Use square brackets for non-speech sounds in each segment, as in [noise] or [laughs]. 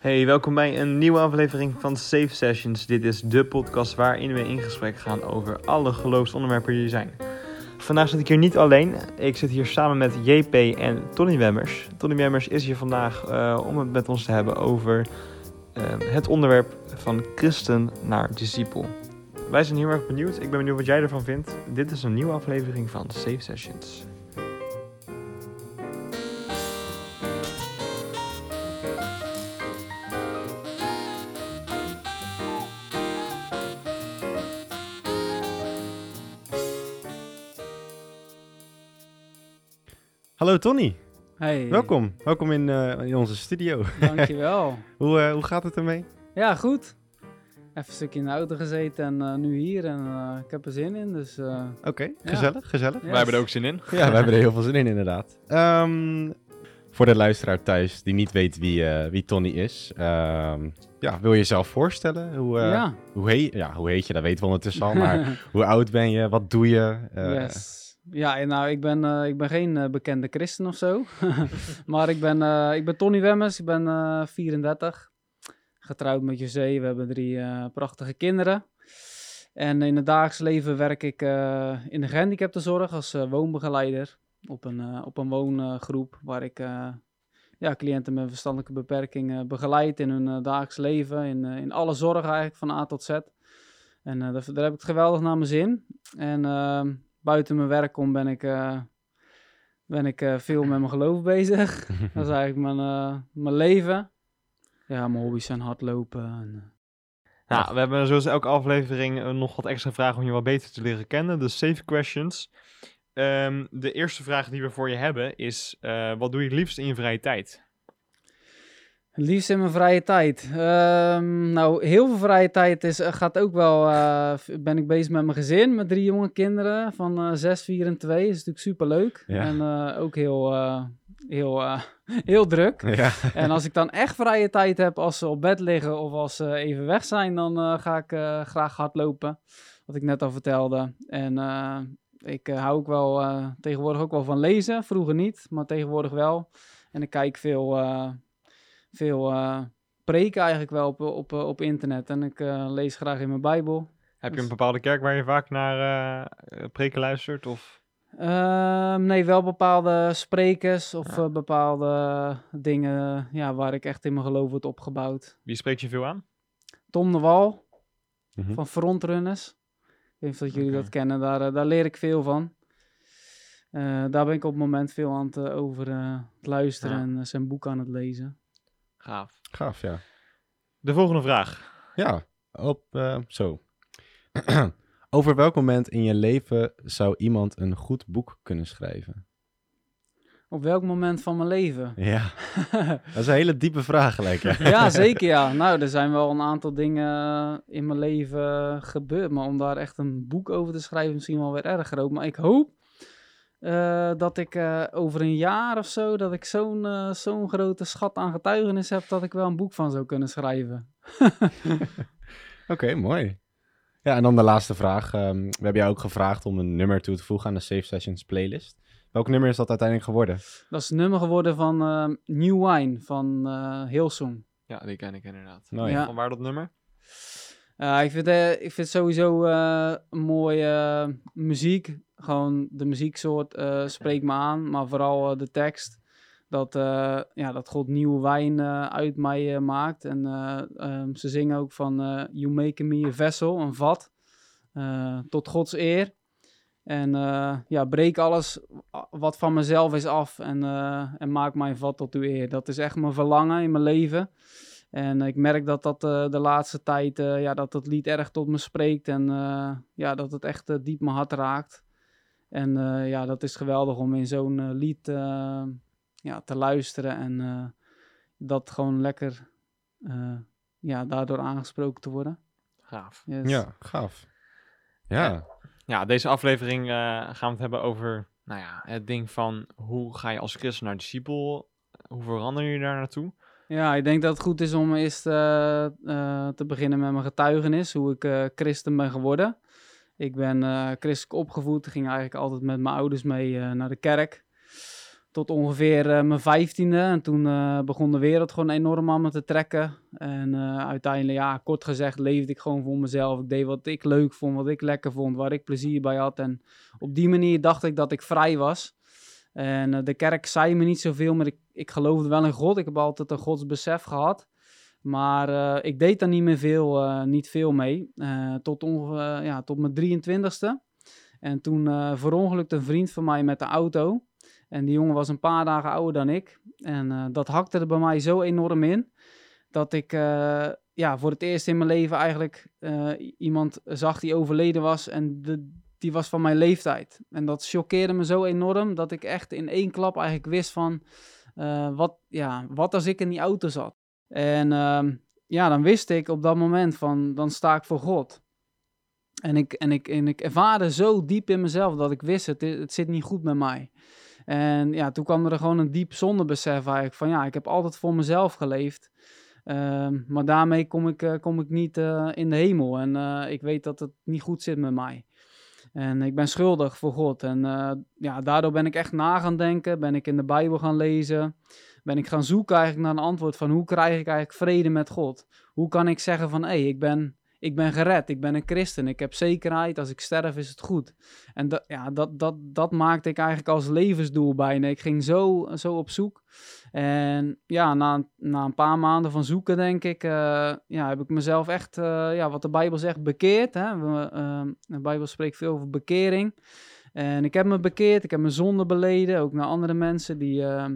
Hey, welkom bij een nieuwe aflevering van Safe Sessions. Dit is de podcast waarin we in gesprek gaan over alle geloofsonderwerpen die er zijn. Vandaag zit ik hier niet alleen. Ik zit hier samen met JP en Tony Wemmers. Tony Wemmers is hier vandaag uh, om het met ons te hebben over uh, het onderwerp van christen naar discipel. Wij zijn heel erg benieuwd. Ik ben benieuwd wat jij ervan vindt. Dit is een nieuwe aflevering van Safe Sessions. Hallo Tony. Hey. Welkom. Welkom in, uh, in onze studio. Dankjewel. [laughs] hoe, uh, hoe gaat het ermee? Ja, goed. Even een stukje in de auto gezeten en uh, nu hier. En ik heb er zin in, dus... Oké, okay, gezellig, ja. gezellig. Yes. Wij hebben er ook zin in. Ja, wij hebben er heel veel zin in, inderdaad. Um, voor de luisteraar thuis die niet weet wie, wie Tony is... Um, ja, wil je jezelf voorstellen? Hoe, ja. Hoe, heet, ja, hoe heet je? Dat weten we ondertussen al. Maar [laughs] hoe oud ben je? Wat doe je? yes. Ja, nou, ik ben, uh, ik ben geen uh, bekende christen of zo. [laughs] maar ik ben, uh, ik ben Tony Wemmers, ik ben 34. Getrouwd met José, we hebben drie prachtige kinderen. En in het dagelijks leven werk ik in de gehandicaptenzorg als woonbegeleider. Op een, op een woongroep waar ik ja, cliënten met verstandelijke beperkingen begeleid in hun dagelijks leven. In, in alle zorg eigenlijk, van A tot Z. En daar, daar, heb ik het geweldig naar mijn zin. En ehm, buiten mijn werk om ben ik, uh, ben ik uh, veel met mijn geloof bezig. [laughs] dat is eigenlijk mijn, uh, mijn leven. Ja, mijn hobby's zijn hardlopen. En, nou, we hebben zoals elke aflevering nog wat extra vragen om je wat beter te leren kennen. Dus safe questions. Um, de eerste vraag die we voor je hebben is: wat doe je het liefst in je vrije tijd? Liefst in mijn vrije tijd. Um, nou, heel veel vrije tijd is, eh, gaat ook wel. Uh, ben ik bezig met mijn gezin, met drie jonge kinderen van uh, 6, 4 en 2. Dat is natuurlijk super leuk. Ja. En uh, ook heel, heel, [laughs] heel druk. [laughs] Ja. En als ik dan echt vrije tijd heb, als ze op bed liggen of als ze even weg zijn, dan ga ik graag hardlopen. Wat ik net al vertelde. En ik hou ook wel tegenwoordig ook wel van lezen. Vroeger niet, maar tegenwoordig wel. En ik kijk veel veel uh, preken eigenlijk wel op, op, op internet. En ik uh, lees graag in mijn Bijbel. Heb je een dus bepaalde kerk waar je vaak naar uh, preken luistert? Of? Uh, nee, wel bepaalde sprekers of ja. bepaalde dingen ja, waar ik echt in mijn geloof word opgebouwd. Wie spreekt je veel aan? Tom de Wal mm -hmm. van Frontrunners. Ik weet niet of jullie okay. dat kennen, daar, daar leer ik veel van. daar ben ik op het moment veel aan het over het luisteren ja. en zijn boek aan het lezen. Gaaf. Gaaf, ja. De volgende vraag. Ja, op uh, zo. [clears throat] Over welk moment in je leven zou iemand een goed boek kunnen schrijven? Op welk moment van mijn leven? Ja, [laughs] dat is een hele diepe vraag gelijk. Ja. ja, zeker ja. Nou, er zijn wel een aantal dingen in mijn leven gebeurd. Maar om daar echt een boek over te schrijven, misschien wel weer erg groot. Maar ik hoop uh, dat ik uh, over een jaar of zo, dat ik zo'n uh, zo'n grote schat aan getuigenis heb, dat ik wel een boek van zou kunnen schrijven. [laughs] Oké, okay, mooi. Ja, en dan de laatste vraag. Um, we hebben jou ook gevraagd om een nummer toe te voegen aan de Safe Sessions playlist. Welk nummer is dat uiteindelijk geworden? Dat is een nummer geworden van New Wine van Hillsong. Ja, die ken ik inderdaad. Nou, ja. Van waar dat nummer? Uh, ik, vind, uh, ik vind sowieso uh, mooie muziek. Gewoon de muzieksoort spreekt me aan, maar vooral de tekst. Dat, ja, dat God nieuwe wijn uit mij maakt. En um, ze zingen ook van You make me a vessel, een vat, tot Gods eer. En ja, breek alles wat van mezelf is af en, en maak mijn vat tot uw eer. Dat is echt mijn verlangen in mijn leven. En ik merk dat dat uh, de laatste tijd, uh, ja, dat het lied erg tot me spreekt en uh, ja, dat het echt diep mijn hart raakt. En ja, dat is geweldig om in zo'n lied ja, te luisteren en dat gewoon lekker, ja, daardoor aangesproken te worden. Gaaf. Yes. Ja, gaaf. Ja. Ja, deze aflevering gaan we het hebben over, nou ja, het ding van hoe ga je als christen naar discipel, hoe verander je daar naartoe? Ja, ik denk dat het goed is om eerst uh, uh, te beginnen met mijn getuigenis, hoe ik uh, christen ben geworden. Ik ben christelijk opgevoed, ging eigenlijk altijd met mijn ouders mee naar de kerk. tot ongeveer eh, mijn vijftiende. En toen eh, begon de wereld gewoon enorm aan me te trekken. En eh, uiteindelijk, ja, kort gezegd, leefde ik gewoon voor mezelf. Ik deed wat ik leuk vond, wat ik lekker vond, waar ik plezier bij had. En op die manier dacht ik dat ik vrij was. En eh, de kerk zei me niet zoveel, maar ik, ik geloofde wel in God. Ik heb altijd een godsbesef gehad. Maar eh, ik deed daar niet meer veel, eh, niet veel mee. Eh, tot, ja, tot mijn 23ste. En toen verongelukte een vriend van mij met de auto. En die jongen was een paar dagen ouder dan ik. En dat hakte er bij mij zo enorm in. Dat ik ja, voor het eerst in mijn leven eigenlijk iemand zag die overleden was. En die was van mijn leeftijd. En dat choqueerde me zo enorm dat ik echt in één klap eigenlijk wist van... wat, ja, wat als ik in die auto zat? En ehm, ja, dan wist ik op dat moment van, dan sta ik voor God. En ik, en ik, en ik ervaarde zo diep in mezelf dat ik wist, het, het zit niet goed met mij. En ja, toen kwam er gewoon een diep zondebesef eigenlijk van, ja, ik heb altijd voor mezelf geleefd. Ehm, maar daarmee kom ik, eh, kom ik niet eh, in de hemel. En eh, ik weet dat het niet goed zit met mij. En ik ben schuldig voor God. En eh, ja, daardoor ben ik echt na gaan denken. Ben ik in de Bijbel gaan lezen. Ben ik gaan zoeken eigenlijk naar een antwoord van hoe krijg ik eigenlijk vrede met God? Hoe kan ik zeggen van hé, ik, ben, ik ben gered. Ik ben een christen. Ik heb zekerheid. Als ik sterf is het goed. En dat, ja, dat, dat, dat maakte ik eigenlijk als levensdoel bijna. Ik ging zo, zo op zoek. En ja, na, na een paar maanden van zoeken, denk ik, eh, ja, heb ik mezelf echt, eh, ja, wat de Bijbel zegt, bekeerd. Hè? We, eh, de Bijbel spreekt veel over bekering. En ik heb me bekeerd, ik heb mijn zonde beleden, ook naar andere mensen die, eh,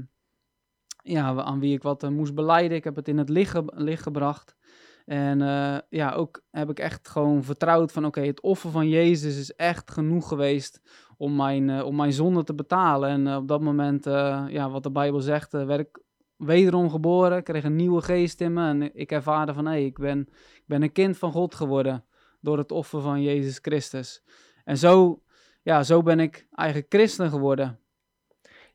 ja, aan wie ik wat eh, moest beleiden. Ik heb het in het licht, licht gebracht. En eh, ja, ook heb ik echt gewoon vertrouwd van oké, het offer van Jezus is echt genoeg geweest om mijn, eh, om mijn zonde te betalen. En eh, op dat moment, ja, wat de Bijbel zegt, werd ik wederom geboren, kreeg een nieuwe geest in me. En ik ervaarde van hé, ik, ben, ik ben een kind van God geworden door het offer van Jezus Christus. En zo, ja, zo ben ik eigenlijk christen geworden.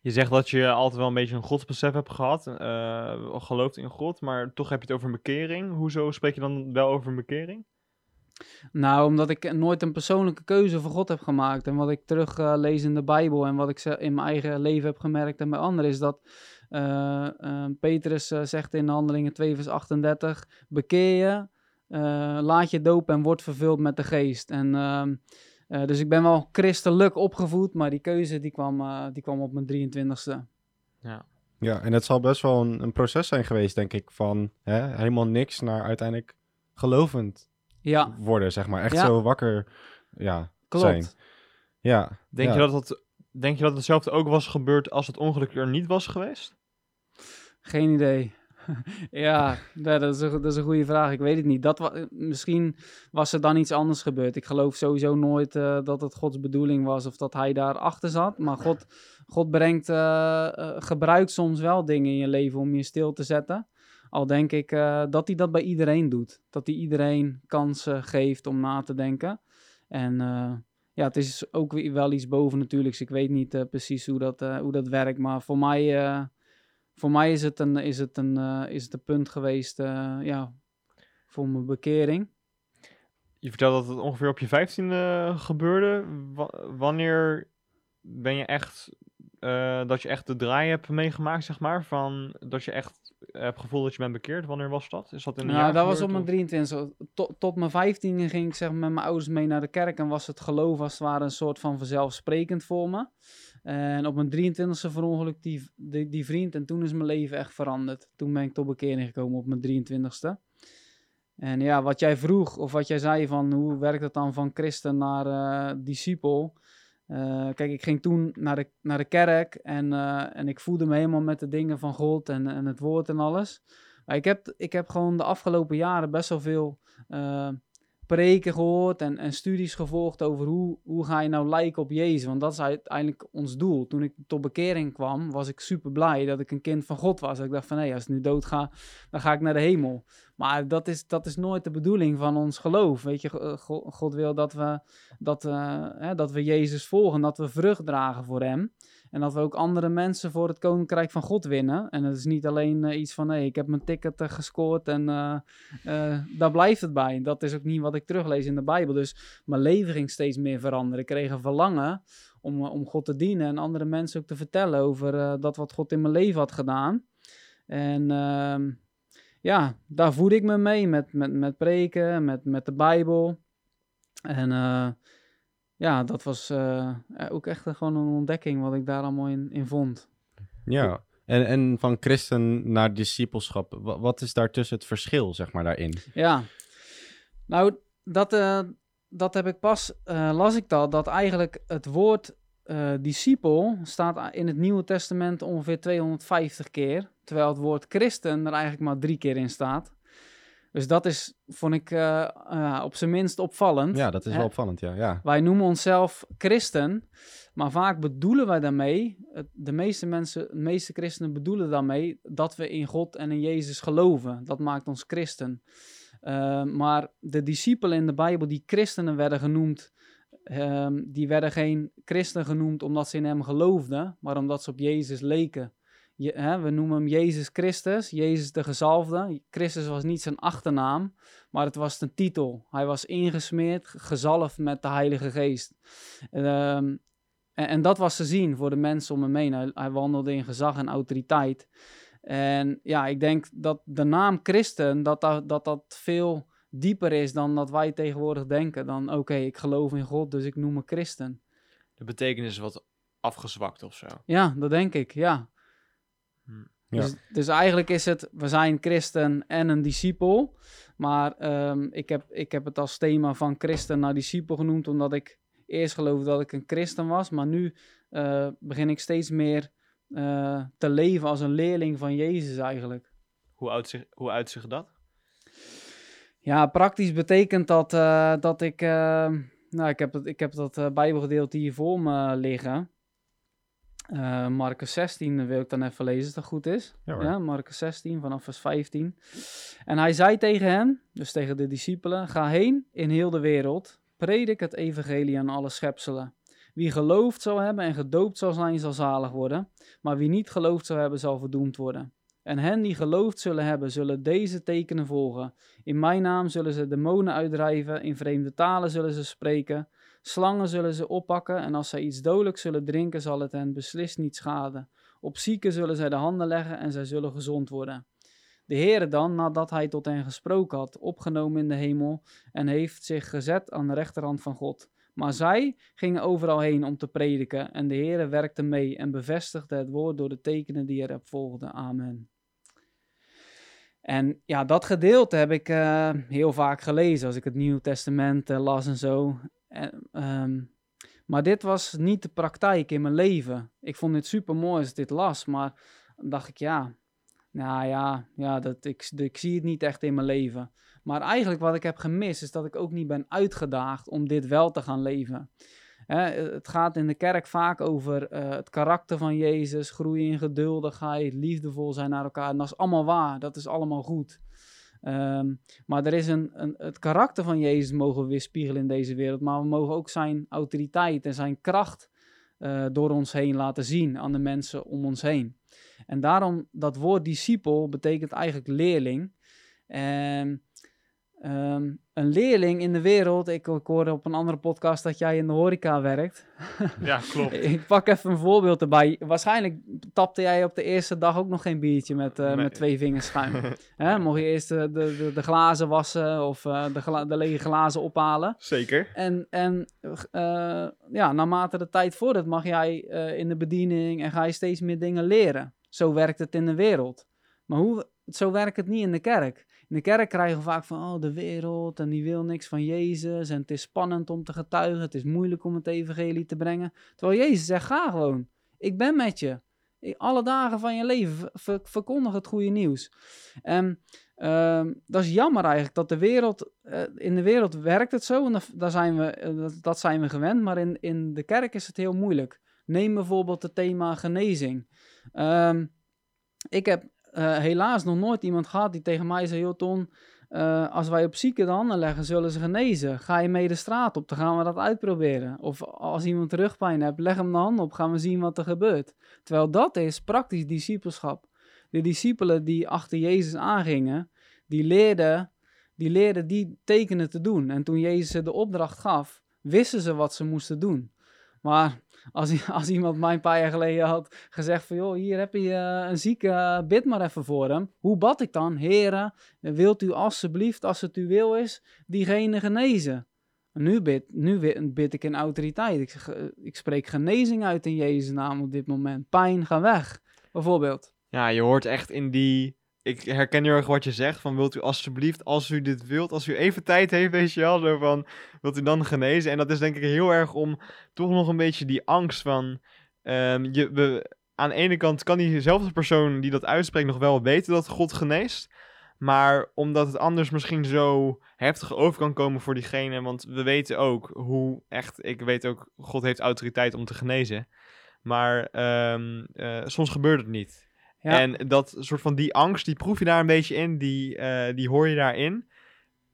Je zegt dat je altijd wel een beetje een godsbesef hebt gehad, eh gelooft in God, maar toch heb je het over bekering. Hoezo spreek je dan wel over bekering? Nou, omdat ik nooit een persoonlijke keuze voor God heb gemaakt. En wat ik terug eh, lees in de Bijbel en wat ik in mijn eigen leven heb gemerkt en bij anderen, is dat eh, Petrus zegt in Handelingen 2, vers 38: Bekeer je, laat je dopen en word vervuld met de geest. En, eh, dus ik ben wel christelijk opgevoed, maar die keuze die kwam, eh, die kwam op mijn 23ste. Ja. Ja, en het zal best wel een, een proces zijn geweest, denk ik, van hè, helemaal niks naar uiteindelijk gelovend Ja, worden, zeg maar. Echt Ja. zo wakker ja, klopt. zijn. Ja. Denk, ja. je dat het, denk je dat hetzelfde ook was gebeurd als het ongeluk er niet was geweest? Geen idee. [laughs] ja, dat, is een, dat is een goede vraag. Ik weet het niet. Dat misschien was er dan iets anders gebeurd. Ik geloof sowieso nooit eh, dat het Gods bedoeling was of dat hij daarachter zat. Maar God, God brengt, eh, eh, gebruikt soms wel dingen in je leven om je stil te zetten. Al denk ik dat hij dat bij iedereen doet. Dat hij iedereen kansen geeft om na te denken. En ja, het is ook wel iets boven natuurlijk. Dus ik weet niet precies hoe dat, hoe dat werkt. Maar voor mij, voor mij is het een, is het een, eh, is het een punt geweest eh, ja, voor mijn bekering. Je vertelde dat het ongeveer op je vijftiende gebeurde. Wa- wanneer ben je echt, eh, dat je echt de draai hebt meegemaakt, zeg maar? Van dat je echt hebt gevoeld dat je bent bekeerd. Wanneer was dat? Is dat in een Nou, jaar dat was op mijn of- 23. Tot, tot mijn 15 ging ik zeg, met mijn ouders mee naar de kerk. En was het geloof als het ware een soort van vanzelfsprekend voor me. En op mijn 23e verongeluk die, die, vriend. En toen is mijn leven echt veranderd. Toen ben ik tot bekering gekomen op mijn 23e. En ja, wat jij vroeg, of wat jij zei van hoe werkt het dan van christen naar eh discipel. Eh, kijk, ik ging toen naar de, naar de kerk en, eh, en ik voelde me helemaal met de dingen van God en, en het woord en alles. Maar ik heb, ik heb gewoon de afgelopen jaren best wel veel preken gehoord en, en studies gevolgd over hoe, hoe ga je nou lijken op Jezus. Want dat is uiteindelijk ons doel. Toen ik tot bekering kwam, was ik super blij dat ik een kind van God was. Dat ik dacht van, hé, als ik nu dood ga, dan ga ik naar de hemel. Maar dat is, dat is nooit de bedoeling van ons geloof. Weet je, Go- Go- God wil dat we, dat, eh, hè, dat we Jezus volgen, dat we vrucht dragen voor Hem. En dat we ook andere mensen voor het koninkrijk van God winnen. En het is niet alleen eh, iets van, nee, ik heb mijn ticket eh, gescoord en eh, daar blijft het bij. Dat is ook niet wat ik teruglees in de Bijbel. Dus mijn leven ging steeds meer veranderen. Ik kreeg een verlangen om, om God te dienen en andere mensen ook te vertellen over dat wat God in mijn leven had gedaan. En ehm, ja, daar voed ik me mee met, met, met preken, met, met de Bijbel. En ja, dat was eh, ook echt een- gewoon een ontdekking wat ik daar allemaal in, in vond. Ja. En, en van christen naar discipelschap, wa- wat is daartussen het verschil, zeg maar, daarin? Ja, nou, dat, eh, dat heb ik pas, eh, las ik dat, dat eigenlijk het woord eh discipel staat in het Nieuwe Testament ongeveer 250 keer, terwijl het woord christen er eigenlijk maar drie keer in staat. Dus dat is, vond ik eh, eh, op zijn minst opvallend. Ja, dat is Hè? wel opvallend, ja. ja. Wij noemen onszelf christen, maar vaak bedoelen wij daarmee, de meeste mensen, de meeste christenen bedoelen daarmee dat we in God en in Jezus geloven. Dat maakt ons christen. Uh, maar de discipelen in de Bijbel die christenen werden genoemd, ehm, die werden geen christen genoemd omdat ze in hem geloofden, maar omdat ze op Jezus leken. Je, hè, we noemen hem Jezus Christus, Jezus de gezalfde. Christus was niet zijn achternaam, maar het was een titel. Hij was ingesmeerd, ge- gezalfd met de Heilige Geest. Ehm, en, en dat was te zien voor de mensen om hem heen. Hij, hij wandelde in gezag en autoriteit. En ja, ik denk dat de naam christen, dat dat, dat, dat veel dieper is dan dat wij tegenwoordig denken. Dan, oké, ik geloof in God, dus ik noem me christen. De betekenis is wat afgezwakt of zo. Ja, dat denk ik, ja. Ja. Dus, dus eigenlijk is het, we zijn christen en een discipel. Maar ehm, ik, heb, ik heb het als thema van christen naar discipel genoemd, omdat ik eerst geloofde dat ik een christen was. Maar nu eh, begin ik steeds meer eh, te leven als een leerling van Jezus eigenlijk. Hoe, uitzicht, hoe uitzicht dat? Ja, praktisch betekent dat eh, dat ik. eh, nou, ik heb, het, ik heb dat Bijbelgedeelte hier voor me liggen. Eh Marcus 16 wil ik dan even lezen, als dat goed is. Ja, Marcus 16 vanaf vers 15. En hij zei tegen hen, dus tegen de discipelen: Ga heen in heel de wereld, predik het evangelie aan alle schepselen. Wie geloofd zal hebben en gedoopt zal zijn, zal zalig worden. Maar wie niet geloofd zal hebben, zal verdoemd worden. En hen die geloofd zullen hebben, zullen deze tekenen volgen. In mijn naam zullen ze demonen uitdrijven, in vreemde talen zullen ze spreken, slangen zullen ze oppakken en als zij iets dodelijks zullen drinken, zal het hen beslist niet schaden. Op zieken zullen zij de handen leggen en zij zullen gezond worden. De Heere dan, nadat hij tot hen gesproken had, opgenomen in de hemel en heeft zich gezet aan de rechterhand van God. Maar zij gingen overal heen om te prediken en de Heere werkte mee en bevestigde het woord door de tekenen die erop volgden. Amen. En ja, dat gedeelte heb ik eh, heel vaak gelezen als ik het Nieuwe Testament eh, las en zo. Ehm, maar dit was niet de praktijk in mijn leven. Ik vond het super mooi als dit las, maar dan dacht ik ja, nou ja, ja dat, ik, ik zie het niet echt in mijn leven. Maar eigenlijk wat ik heb gemist is dat ik ook niet ben uitgedaagd om dit wel te gaan leven. Het gaat in de kerk vaak over eh, het karakter van Jezus, groeien in geduldigheid, liefdevol zijn naar elkaar. En dat is allemaal waar, dat is allemaal goed. Ehm, maar er is een, een, het karakter van Jezus mogen we weerspiegelen in deze wereld. Maar we mogen ook zijn autoriteit en zijn kracht eh, door ons heen laten zien aan de mensen om ons heen. En daarom, dat woord discipel betekent eigenlijk leerling. En ehm, een leerling in de wereld, ik, ik hoorde op een andere podcast dat jij in de horeca werkt. [laughs] Ja, klopt. Ik pak even een voorbeeld erbij. Waarschijnlijk tapte jij op de eerste dag ook nog geen biertje met, eh, Nee. met twee vingers schuim. [laughs] Hè? Mocht je eerst eh, de, de, de glazen wassen of eh, de, gla- de lege glazen ophalen. Zeker. En, en eh, ja, naarmate de tijd vordert mag jij in de bediening en ga je steeds meer dingen leren. Zo werkt het in de wereld. Maar hoe, zo werkt het niet in de kerk. In de kerk krijgen we vaak van, oh, de wereld en die wil niks van Jezus. En het is spannend om te getuigen. Het is moeilijk om het evangelie te brengen. Terwijl Jezus zegt, ga gewoon. Ik ben met je. Alle dagen van je leven ver- ver- verkondig het goede nieuws. En ehm, dat is jammer eigenlijk, dat de wereld, eh, in de wereld werkt het zo. En da- daar zijn we, eh, dat, dat zijn we gewend. Maar in, in de kerk is het heel moeilijk. Neem bijvoorbeeld het thema genezing. Ehm, ik heb eh, helaas nog nooit iemand gehad die tegen mij zei: Joh, Ton, eh, als wij op zieken de handen leggen, zullen ze genezen. Ga je mee de straat op, dan gaan we dat uitproberen. Of als iemand rugpijn hebt, leg hem de hand op, gaan we zien wat er gebeurt. Terwijl dat is praktisch discipelschap. De discipelen die achter Jezus aangingen, die leerden die leerden die tekenen te doen. En toen Jezus de opdracht gaf, wisten ze wat ze moesten doen. Maar als, [laughs] als iemand mij een paar jaar geleden had gezegd van... joh, hier heb je eh, een zieke, bid maar even voor hem. Hoe bad ik dan? Heren, wilt u alsjeblieft, als het uw wil is, diegene genezen? Nu bid, nu bid ik in autoriteit. Ik, eh, ik spreek genezing uit in Jezus' naam op dit moment. Pijn, ga weg, bijvoorbeeld. Ja, je hoort echt in die ik herken heel erg wat je zegt. Van wilt u alsjeblieft, als u dit wilt, als u even tijd heeft, weet je wel, zo van wilt u dan genezen? En dat is denk ik heel erg om toch nog een beetje die angst van. Um, je, we, aan de ene kant kan diezelfde persoon die dat uitspreekt nog wel weten dat God geneest. Maar omdat het anders misschien zo heftig over kan komen voor diegene. Want we weten ook hoe echt. Ik weet ook, God heeft autoriteit om te genezen. Maar um, uh, soms gebeurt het niet. En dat soort van die angst, die proef je daar een beetje in, die, uh, die hoor je daarin.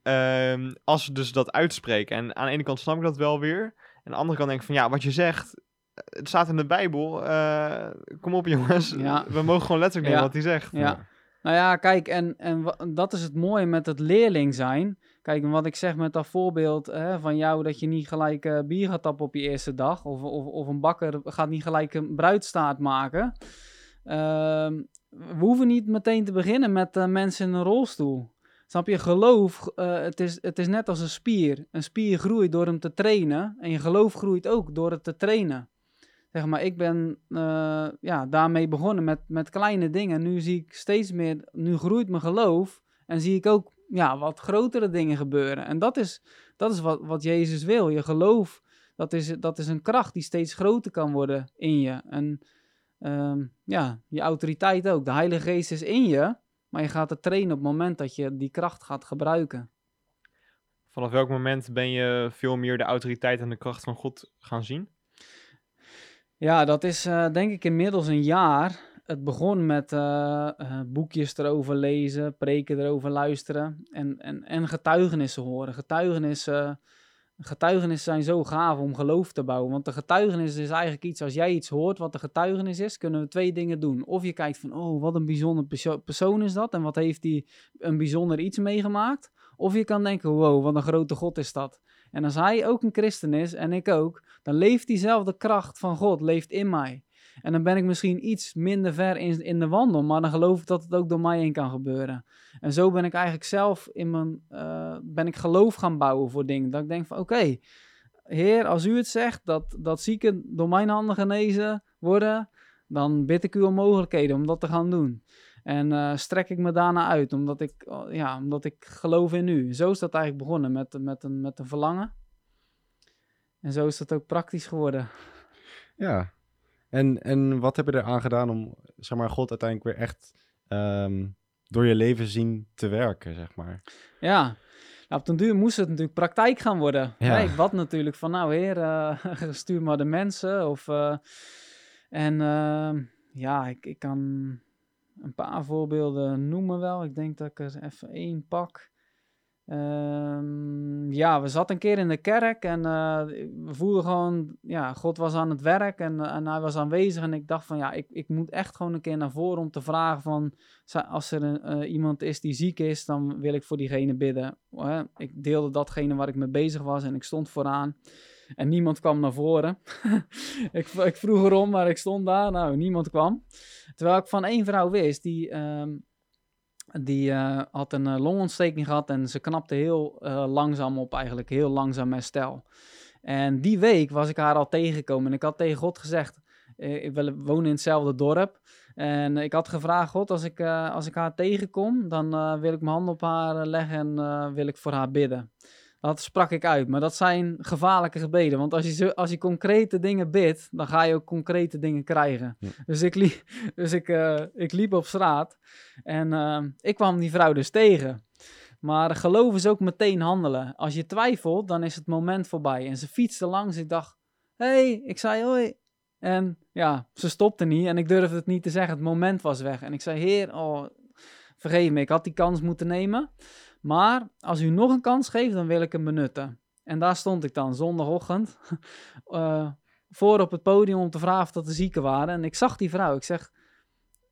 Um, als ze dus dat uitspreken. En aan de ene kant snap ik dat wel weer. En aan de andere kant denk ik van ja, wat je zegt, het staat in de Bijbel. Uh, kom op [laughs] jongens, ja. we mogen gewoon letterlijk nemen wat hij zegt. Ja. Nou ja, kijk, en, en dat is het mooie met het leerling zijn. Kijk, wat ik zeg met dat voorbeeld hè, van jou, dat je niet gelijk uh, bier gaat tappen op je eerste dag. Of, of, of een bakker gaat niet gelijk een bruidstaart maken. Ehm, we hoeven niet meteen te beginnen met uh, mensen in een rolstoel. Snap je? Geloof, uh, het, is, het is net als een spier. Een spier groeit door hem te trainen. En je geloof groeit ook door het te trainen. Zeg maar, ik ben uh, ja, daarmee begonnen met, met kleine dingen. Nu zie ik steeds meer, nu groeit mijn geloof. En zie ik ook ja, wat grotere dingen gebeuren. En dat is, dat is wat, wat Jezus wil. Je geloof, dat is, dat is een kracht die steeds groter kan worden in je. En um, ja, je autoriteit ook. De Heilige Geest is in je, maar je gaat het trainen op het moment dat je die kracht gaat gebruiken. Vanaf welk moment ben je veel meer de autoriteit en de kracht van God gaan zien? Ja, dat is uh, denk ik inmiddels een jaar. Het begon met uh, uh, boekjes erover lezen, preken erover luisteren en, en, en getuigenissen horen. Getuigenissen Getuigenissen zijn zo gaaf om geloof te bouwen. Want de getuigenis is eigenlijk iets, als jij iets hoort wat de getuigenis is, kunnen we twee dingen doen. Of je kijkt van, oh, wat een bijzonder persoon is dat en wat heeft hij een bijzonder iets meegemaakt. Of je kan denken, wow, wat een grote God is dat. En als hij ook een christen is en ik ook, dan leeft diezelfde kracht van God, leeft in mij. En dan ben ik misschien iets minder ver in, in de wandel, maar dan geloof ik dat het ook door mij heen kan gebeuren. En zo ben ik eigenlijk zelf in mijn, uh, ben ik geloof gaan bouwen voor dingen. Dat ik denk van oké, Heer, als u het zegt dat, dat zieken door mijn handen genezen worden, dan bid ik u om mogelijkheden om dat te gaan doen. En uh, strek ik me daarna uit, omdat ik, oh, ja, omdat ik geloof in u. Zo is dat eigenlijk begonnen met, met, een, met een verlangen. En zo is dat ook praktisch geworden. Ja, en, en wat heb je eraan gedaan om, zeg maar, God uiteindelijk weer echt um, door je leven zien te werken, zeg maar? Ja, nou, op den duur moest het natuurlijk praktijk gaan worden. Ja. bad natuurlijk van, nou heer, uh, [laughs] stuur maar de mensen. Of, uh, en uh, ja, ik, ik kan een paar voorbeelden noemen wel. Ik denk dat ik er even één pak. Um, ja, we zaten een keer in de kerk en uh, we voelden gewoon, ja, God was aan het werk en, uh, en hij was aanwezig. En ik dacht van, ja, ik, ik moet echt gewoon een keer naar voren om te vragen van, als er een, uh, iemand is die ziek is, dan wil ik voor diegene bidden. ik deelde datgene waar ik mee bezig was en ik stond vooraan. En niemand kwam naar voren. [laughs] ik, ik vroeg erom, maar ik stond daar. Nou, niemand kwam. Terwijl ik van één vrouw wist, die... Um, die uh, had een uh, longontsteking gehad en ze knapte heel uh, langzaam op, eigenlijk heel langzaam herstel. En die week was ik haar al tegengekomen en ik had tegen God gezegd, we wonen in hetzelfde dorp. En ik had gevraagd, God, als ik, als ik haar tegenkom, dan wil ik mijn hand op haar leggen en wil ik voor haar bidden. Dat sprak ik uit. Maar dat zijn gevaarlijke gebeden. Want als je, als je concrete dingen bidt, dan ga je ook concrete dingen krijgen. Dus, ik, liep, [laughs] dus ik, uh, ik liep op straat en uh, ik kwam die vrouw dus tegen. Maar geloof is ook meteen handelen. Als je twijfelt, dan is het moment voorbij. En ze fietste langs. Ik dacht, hé, hey, ik zei hoi. En ja, ze stopte niet en ik durfde het niet te zeggen. Het moment was weg. En ik zei, heer, oh, vergeef me, ik had die kans moeten nemen. Maar als u nog een kans geeft, dan wil ik hem benutten. En daar stond ik dan zondagochtend uh, [laughs] voor op het podium om te vragen of dat de zieken waren. En ik zag die vrouw. Ik zeg,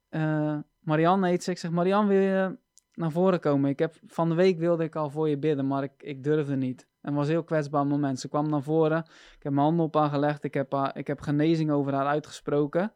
uh, Marianne heet ze. Ik zeg, Marianne, wil je naar voren komen? Ik heb, van de week wilde ik al voor je bidden, maar ik, ik durfde niet. En was een heel kwetsbaar moment. Ze kwam naar voren. Ik heb mijn handen op haar gelegd. Ik heb, haar, ik heb genezing over haar uitgesproken.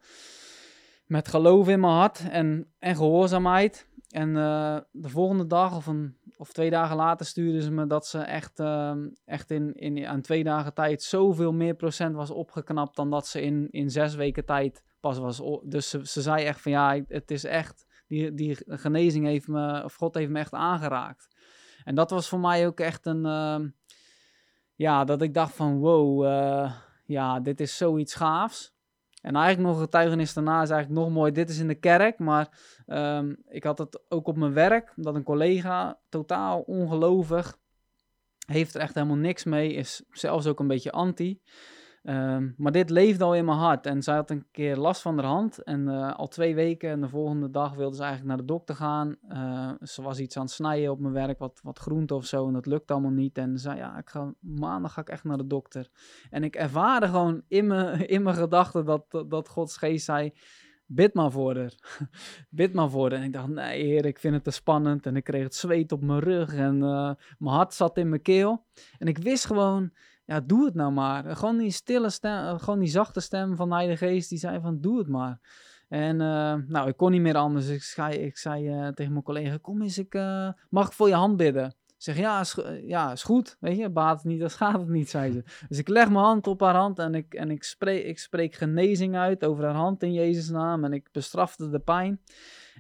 Met geloof in mijn hart en, en gehoorzaamheid. En uh, de volgende dag of, een, of twee dagen later stuurden ze me dat ze echt, uh, echt in, in, aan twee dagen tijd zoveel meer procent was opgeknapt dan dat ze in, in zes weken tijd pas was. Dus ze, ze zei echt van ja, het is echt, die, die genezing heeft me, of God heeft me echt aangeraakt. En dat was voor mij ook echt een, uh, ja, dat ik dacht van wow, uh, ja, dit is zoiets gaafs. En eigenlijk nog een getuigenis daarna is eigenlijk nog mooi. Dit is in de kerk, maar um, ik had het ook op mijn werk. Dat een collega, totaal ongelovig, heeft er echt helemaal niks mee. Is zelfs ook een beetje anti. Um, maar dit leefde al in mijn hart. En zij had een keer last van haar hand. En uh, al twee weken en de volgende dag wilde ze eigenlijk naar de dokter gaan. Uh, ze was iets aan het snijden op mijn werk, wat, wat groente of zo. En dat lukt allemaal niet. En ze zei, ja, ik ga, maandag ga ik echt naar de dokter. En ik ervaarde gewoon in mijn, [laughs] in mijn gedachten dat, dat Gods geest zei... Bid maar voor haar. [laughs] Bid maar voor haar. En ik dacht, nee heer, ik vind het te spannend. En ik kreeg het zweet op mijn rug. En uh, mijn hart zat in mijn keel. En ik wist gewoon ja, doe het nou maar. Gewoon die stille stem, eh, gewoon die zachte stem van de Heilige Geest, die zei van, doe het maar. En uh, nou, ik kon niet meer anders. Ik zei, ik zei uh, tegen mijn collega, kom eens, ik, mag ik voor je hand bidden? Ik zeg, ja is, ja, is goed. Weet je, baat het niet, dan gaat het niet, zei ze. Dus ik leg mijn hand op haar hand en ik, en ik, spreek, ik spreek genezing uit over haar hand in Jezus' naam. En ik bestrafte de pijn.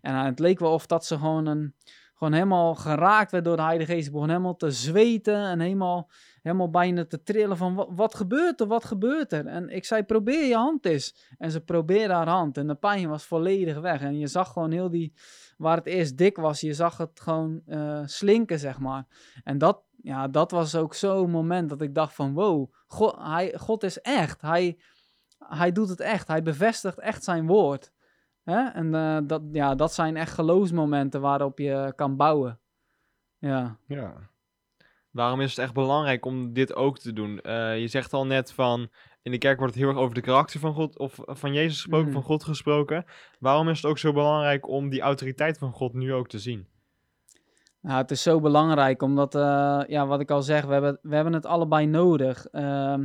En het leek wel of dat ze gewoon een gewoon helemaal geraakt werd door de Heilige Geest. Ik begon helemaal te zweten en helemaal, helemaal bijna te trillen van wat, gebeurt er, wat gebeurt er? En ik zei, probeer je hand eens. En ze probeerde haar hand en de pijn was volledig weg. En je zag gewoon heel die, waar het eerst dik was, je zag het gewoon uh, slinken, zeg maar. En dat, ja, dat was ook zo'n moment dat ik dacht van, wow, God, hij, God is echt. Hij, hij doet het echt. Hij bevestigt echt zijn woord. Hè? En uh, dat, ja, dat zijn echt geloofsmomenten waarop je kan bouwen. Ja. ja. Waarom is het echt belangrijk om dit ook te doen? Uh, je zegt al net van, in de kerk wordt het heel erg over de karakter van God, of van Jezus gesproken, mm. van God gesproken. Waarom is het ook zo belangrijk om die autoriteit van God nu ook te zien? Nou, het is zo belangrijk, omdat, uh, ja, wat ik al zeg, we hebben, we hebben het allebei nodig. Uh,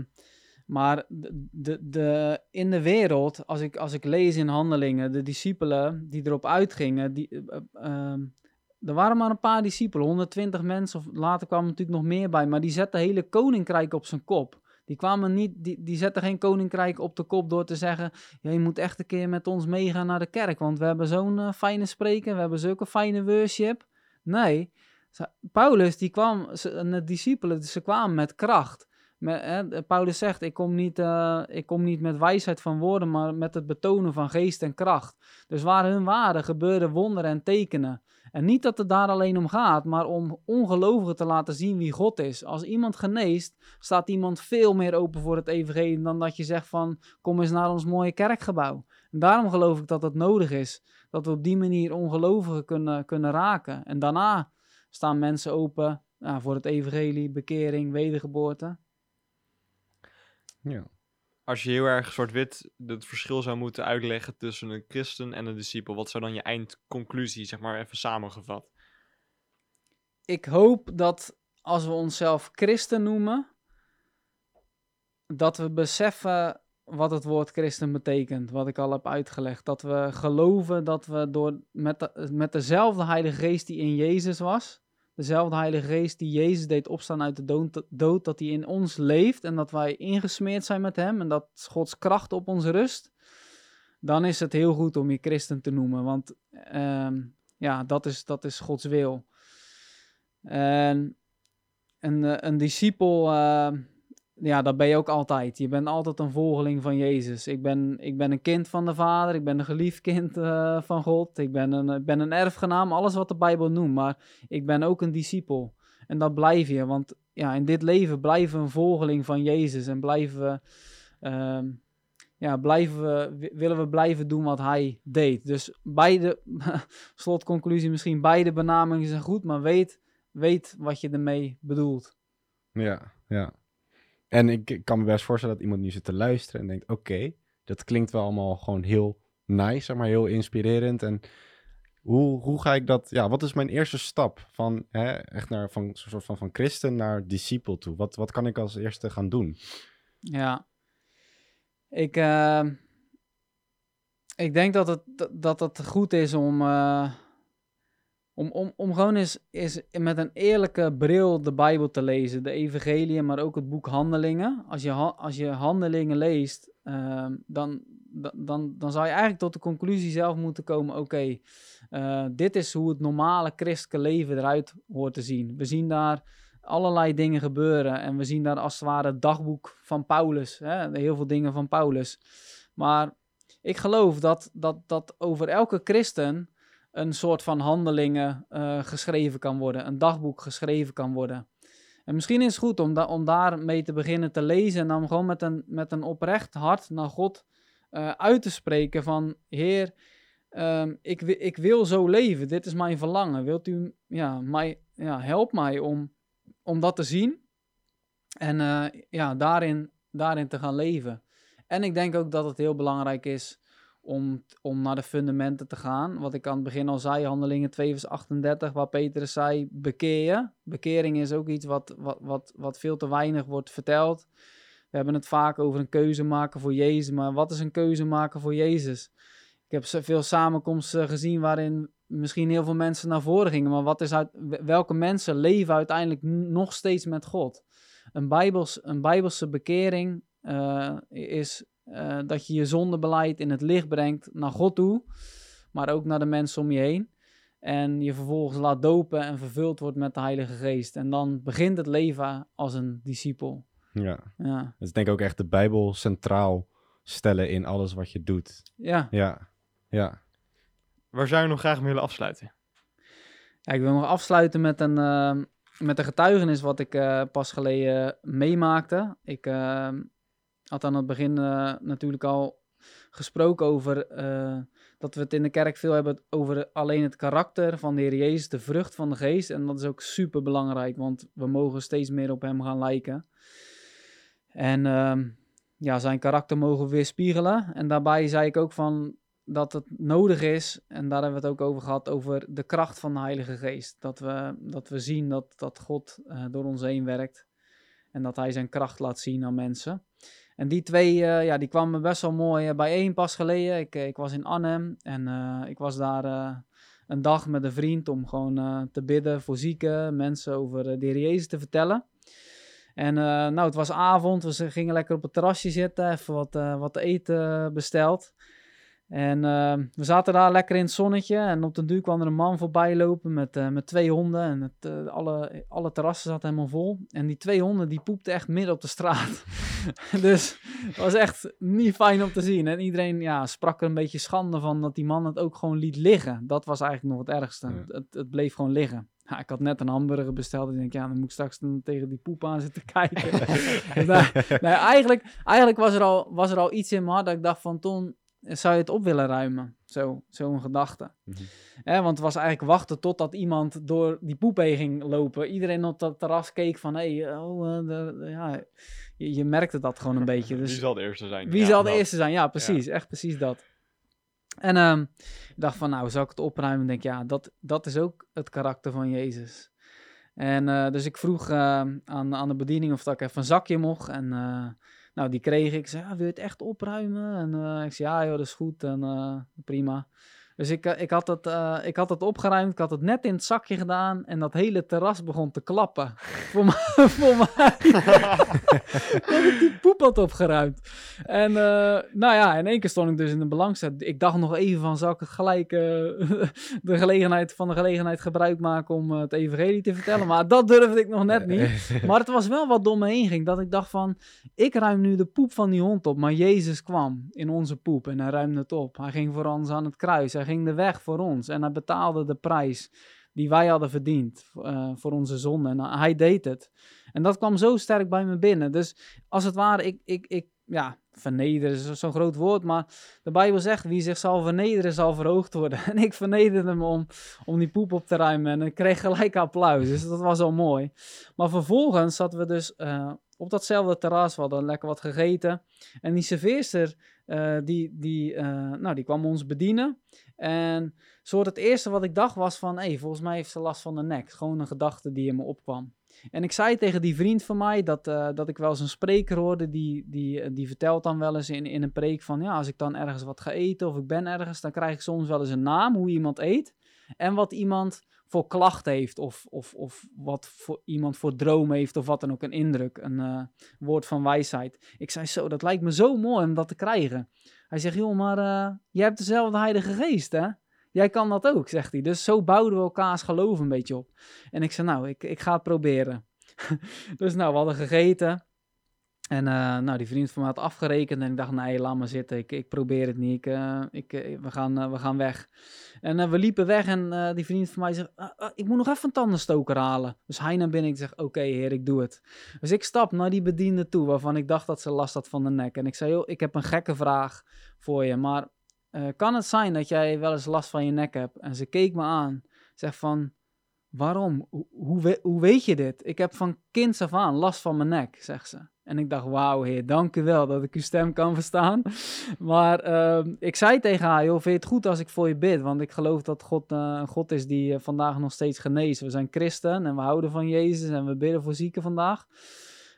maar de, de, de, in de wereld, als ik, als ik lees in handelingen, de discipelen die erop uitgingen, die, uh, uh, er waren maar een paar discipelen, 120 mensen, of later kwamen natuurlijk nog meer bij, maar die zetten hele koninkrijk op zijn kop. Die kwamen niet, die, die zetten geen koninkrijk op de kop door te zeggen: ja, je moet echt een keer met ons meegaan naar de kerk, want we hebben zo'n uh, fijne spreken, we hebben zulke fijne worship. Nee, Paulus, die kwam, de discipelen, ze kwamen met kracht. Met, Paulus zegt, ik kom, niet, uh, ik kom niet met wijsheid van woorden, maar met het betonen van geest en kracht. Dus waar hun waren, gebeurden wonderen en tekenen. En niet dat het daar alleen om gaat, maar om ongelovigen te laten zien wie God is. Als iemand geneest, staat iemand veel meer open voor het evangelie dan dat je zegt van, kom eens naar ons mooie kerkgebouw. En daarom geloof ik dat het nodig is, dat we op die manier ongelovigen kunnen, kunnen raken. En daarna staan mensen open voor het evangelie, bekering, wedergeboorte. Ja. Als je heel erg zwart-wit het verschil zou moeten uitleggen tussen een christen en een discipel, wat zou dan je eindconclusie, zeg maar even samengevat? Ik hoop dat als we onszelf christen noemen, dat we beseffen wat het woord christen betekent, wat ik al heb uitgelegd. Dat we geloven dat we door, met, de, met dezelfde Heilige Geest die in Jezus was, dezelfde Heilige Geest die Jezus deed opstaan uit de dood, dat die in ons leeft en dat wij ingesmeerd zijn met Hem en dat Gods kracht op ons rust, dan is het heel goed om je christen te noemen, want um, ja, dat is, dat is Gods wil. En een, eh, een discipel, uh, ja, dat ben je ook altijd. Je bent altijd een volgeling van Jezus. Ik ben, ik ben een kind van de Vader, ik ben een geliefd kind uh, van God, ik ben een, ben een erfgenaam, alles wat de Bijbel noemt, maar ik ben ook een discipel. En dat blijf je, want ja, in dit leven blijven we een volgeling van Jezus en blijven we, uh, ja, blijven we, wi- willen we blijven doen wat hij deed. Dus beide, [laughs] slotconclusie misschien, beide benamingen zijn goed, maar weet, weet wat je ermee bedoelt. Ja, ja. En ik, kan me best voorstellen dat iemand nu zit te luisteren en denkt, oké, dat klinkt wel allemaal gewoon heel nice, maar heel inspirerend. En hoe, hoe ga ik dat, ja, wat is mijn eerste stap van, hè, echt naar, van, soort van, van christen naar discipel toe? Wat, wat kan ik als eerste gaan doen? Ja. Ik, eh, ik denk dat het, dat het goed is om, eh, om, om, om gewoon eens, eens met een eerlijke bril de Bijbel te lezen. De evangelie, maar ook het boek Handelingen. Als je, als je Handelingen leest, eh, dan, dan, dan, dan zou je eigenlijk tot de conclusie zelf moeten komen... oké, eh, dit is hoe het normale christelijke leven eruit hoort te zien. We zien daar allerlei dingen gebeuren. En we zien daar als het ware het dagboek van Paulus. Hè? Heel veel dingen van Paulus. Maar ik geloof dat, dat, dat over elke christen een soort van handelingen eh, geschreven kan worden. Een dagboek geschreven kan worden. En misschien is het goed om, om daarmee te beginnen te lezen. En dan gewoon met een, met een oprecht hart naar God eh, uit te spreken van... Heer, ehm, ik, ik wil zo leven. Dit is mijn verlangen. Wilt u ja, mij, ja, help mij om, om dat te zien en eh, ja, daarin, daarin te gaan leven. En ik denk ook dat het heel belangrijk is om, om naar de fundamenten te gaan. Wat ik aan het begin al zei, Handelingen 2 vers 38, waar Petrus zei, bekeer. Bekering is ook iets wat, wat, wat, wat veel te weinig wordt verteld. We hebben het vaak over een keuze maken voor Jezus, maar wat is een keuze maken voor Jezus? Ik heb veel samenkomsten gezien waarin misschien heel veel mensen naar voren gingen, maar wat is uit, welke mensen leven uiteindelijk nog steeds met God? Een, bijbels, een bijbelse bekering eh, is eh, dat je je zondebeleid in het licht brengt naar God toe, maar ook naar de mensen om je heen. En je vervolgens laat dopen en vervuld wordt met de Heilige Geest. En dan begint het leven als een discipel. Ja, Ja, dus ik denk ook echt de Bijbel centraal stellen in alles wat je doet. ja. Ja, ja. Waar zou je nog graag mee willen afsluiten? Ja, ik wil nog afsluiten met een, eh, met een getuigenis wat ik eh, pas geleden meemaakte. Ik had aan het begin eh, natuurlijk al gesproken over eh, dat we het in de kerk veel hebben over alleen het karakter van de Heer Jezus, de vrucht van de geest. En dat is ook super belangrijk, want we mogen steeds meer op Hem gaan lijken. En ehm, ja, zijn karakter mogen we weer spiegelen. En daarbij zei ik ook van dat het nodig is, en daar hebben we het ook over gehad, over de kracht van de Heilige Geest. Dat we, dat we zien dat, dat God eh, door ons heen werkt en dat Hij zijn kracht laat zien aan mensen. En die twee, eh, ja, die kwamen best wel mooi eh, bijeen pas geleden. Ik, eh, ik was in Arnhem en ik was daar een dag met een vriend om gewoon te bidden voor zieken, mensen over de Heer Jezus te vertellen. En nou, het was avond, we gingen lekker op het terrasje zitten, even wat, wat te eten besteld. En eh, we zaten daar lekker in het zonnetje en op den duur kwam er een man voorbij lopen met, eh, met twee honden. En het, eh, alle, alle terrassen zaten helemaal vol. En die twee honden die poepten echt midden op de straat. [laughs] dus het was echt niet fijn om te zien. En iedereen ja, sprak er een beetje schande van dat die man het ook gewoon liet liggen. Dat was eigenlijk nog het ergste. Ja. Het, het, bleef gewoon liggen. Ja, ik had net een hamburger besteld. En ik denk, ja, dan moet ik straks tegen die poep aan zitten kijken. [laughs] [laughs] nee, eigenlijk, eigenlijk was, er al, was er al iets in me hart dat ik dacht van, Ton, zou je het op willen ruimen? Zo, zo'n gedachte. Mhm. Want het was eigenlijk wachten totdat iemand door die poep heen ging lopen. Iedereen op dat terras keek van, hé, hey, oh, eh, de- de- ja, je, je merkte dat gewoon een beetje. [laughs] Dus Wie zal de eerste zijn? wie Ja, zal de dat. eerste zijn? Ja, precies. Echt precies dat. En ehm, ik dacht van, nou, zou ik het opruimen? Ik denk, ja, dat, dat is ook het karakter van Jezus. En eh, dus ik vroeg aan, aan de bediening of dat ik even een zakje mocht. En eh, nou, die kreeg ik. Ik zei, ja, wil je het echt opruimen? En eh, ik zei, ja joh, dat is goed. En eh, prima. Dus ik, eh, ik, had het, eh, ik had het opgeruimd. Ik had het net in het zakje gedaan. En dat hele terras begon te klappen. [laughs] voor mij. [laughs] Voor mij. [laughs] dat ik die poep had opgeruimd. En eh, nou ja, in één keer stond ik dus in de belangstelling. Ik dacht nog even van, zal ik het gelijk de gelegenheid, van de gelegenheid gebruik maken om het evangelie te vertellen. Maar dat durfde ik nog net niet. Maar het was wel wat door me heen ging. Dat ik dacht van, ik ruim nu de poep van die hond op. Maar Jezus kwam in onze poep en hij ruimde het op. Hij ging voor ons aan het kruis. Hij ging de weg voor ons. En hij betaalde de prijs die wij hadden verdiend eh, voor onze zonde. En hij deed het. En dat kwam zo sterk bij me binnen. Dus als het ware, ik, ik, ik, ja, vernederen is zo'n groot woord, maar de Bijbel zegt, wie zich zal vernederen, zal verhoogd worden. [laughs] En ik vernederde me om, om die poep op te ruimen en ik kreeg gelijk applaus, dus dat was al mooi. Maar vervolgens zaten we dus uh, op datzelfde terras, we hadden lekker wat gegeten. En die serveerster, uh, die, die, uh, nou, die kwam ons bedienen. En soort het eerste wat ik dacht was van, hé, volgens mij heeft ze last van de nek. Gewoon een gedachte die in me opkwam. En ik zei tegen die vriend van mij dat, uh, dat ik wel eens een spreker hoorde, die, die, die vertelt dan wel eens in, in een preek van, ja, als ik dan ergens wat ga eten of ik ben ergens, dan krijg ik soms wel eens een naam, hoe iemand eet. En wat iemand voor klacht heeft of, of, of wat voor iemand voor droom heeft of wat dan ook, een indruk, een uh, woord van wijsheid. Ik zei zo, dat lijkt me zo mooi om dat te krijgen. Hij zegt, joh, maar uh, jij hebt dezelfde heilige geest, hè? Jij kan dat ook, zegt hij. Dus zo bouwden we elkaars geloof een beetje op. En ik zei, nou, ik, ik ga het proberen. [laughs] dus nou, we hadden gegeten. En uh, nou, die vriend van me had afgerekend en ik dacht, nee, laat maar zitten. Ik, ik probeer het niet. Ik, uh, ik, we, gaan, we gaan weg. En we liepen weg en die vriend van mij zegt, "Ah, ik moet nog even een tandenstoker halen. Dus hij naar binnen en ik zeg, oké heer, ik doe het. Dus ik stap naar die bediende toe, waarvan ik dacht dat ze last had van de nek. En ik zei, joh, ik heb een gekke vraag voor je, maar kan het zijn dat jij wel eens last van je nek hebt? En ze keek me aan, zegt van, waarom? Hoe, hoe, weet je dit? Ik heb van kinds af aan last van mijn nek, zegt ze. En ik dacht, wauw heer, dank u wel dat ik uw stem kan verstaan. [laughs] Maar uh, ik zei tegen haar, joh, vind je het goed als ik voor je bid? Want ik geloof dat God uh, een God is die uh, vandaag nog steeds geneest. We zijn christen en we houden van Jezus en we bidden voor zieken vandaag.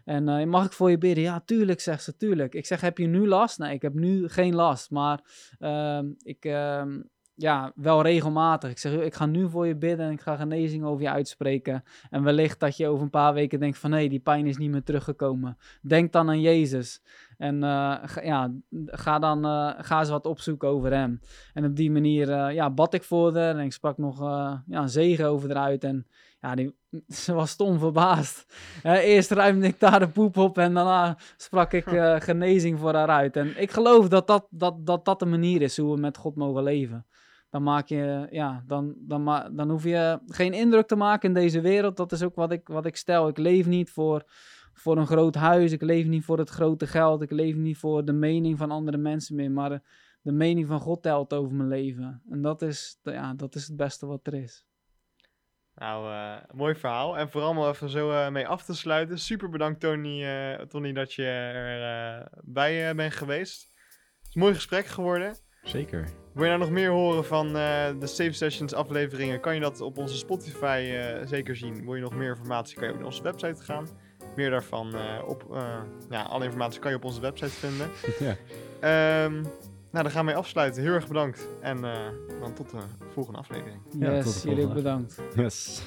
En uh, mag ik voor je bidden? Ja, tuurlijk, zegt ze, tuurlijk. Ik zeg, heb je nu last? Nee, ik heb nu geen last, maar ehm, ik ehm, ja, wel regelmatig. Ik zeg, ik ga nu voor je bidden en ik ga genezing over je uitspreken. En wellicht dat je over een paar weken denkt van, nee, die pijn is niet meer teruggekomen. Denk dan aan Jezus. En uh, ga, ja, ga dan uh, ga eens wat opzoeken over hem. En op die manier uh, ja, bad ik voor haar en ik sprak nog ja, een zegen over eruit. En ja, die, [laughs] ze was stom verbaasd. eerst ruimde ik daar de poep op en daarna sprak ik [laughs] genezing voor haar uit. En ik geloof dat dat, dat, dat dat de manier is hoe we met God mogen leven dan maak je, ja, dan, dan, dan hoef je geen indruk te maken in deze wereld. Dat is ook wat ik, wat ik stel. Ik leef niet voor, voor een groot huis, ik leef niet voor het grote geld, ik leef niet voor de mening van andere mensen meer, maar de, mening van God telt over mijn leven. En dat is, ja, dat is het beste wat er is. Nou, uh, mooi verhaal. En vooral om even zo uh, mee af te sluiten. Super bedankt Tony, uh, Tony dat je er bij bent geweest. Het is een mooi gesprek geworden. Zeker. Wil je nou nog meer horen van uh, de Safe Sessions afleveringen, kan je dat op onze Spotify uh, zeker zien. Wil je nog meer informatie, kan je op onze website gaan. Meer daarvan, uh, op, ja, alle informatie kan je op onze website vinden. [laughs] ja. Um, nou, dan gaan we afsluiten. Heel erg bedankt. En dan tot de volgende aflevering. Yes, ja, jullie bedankt. Yes.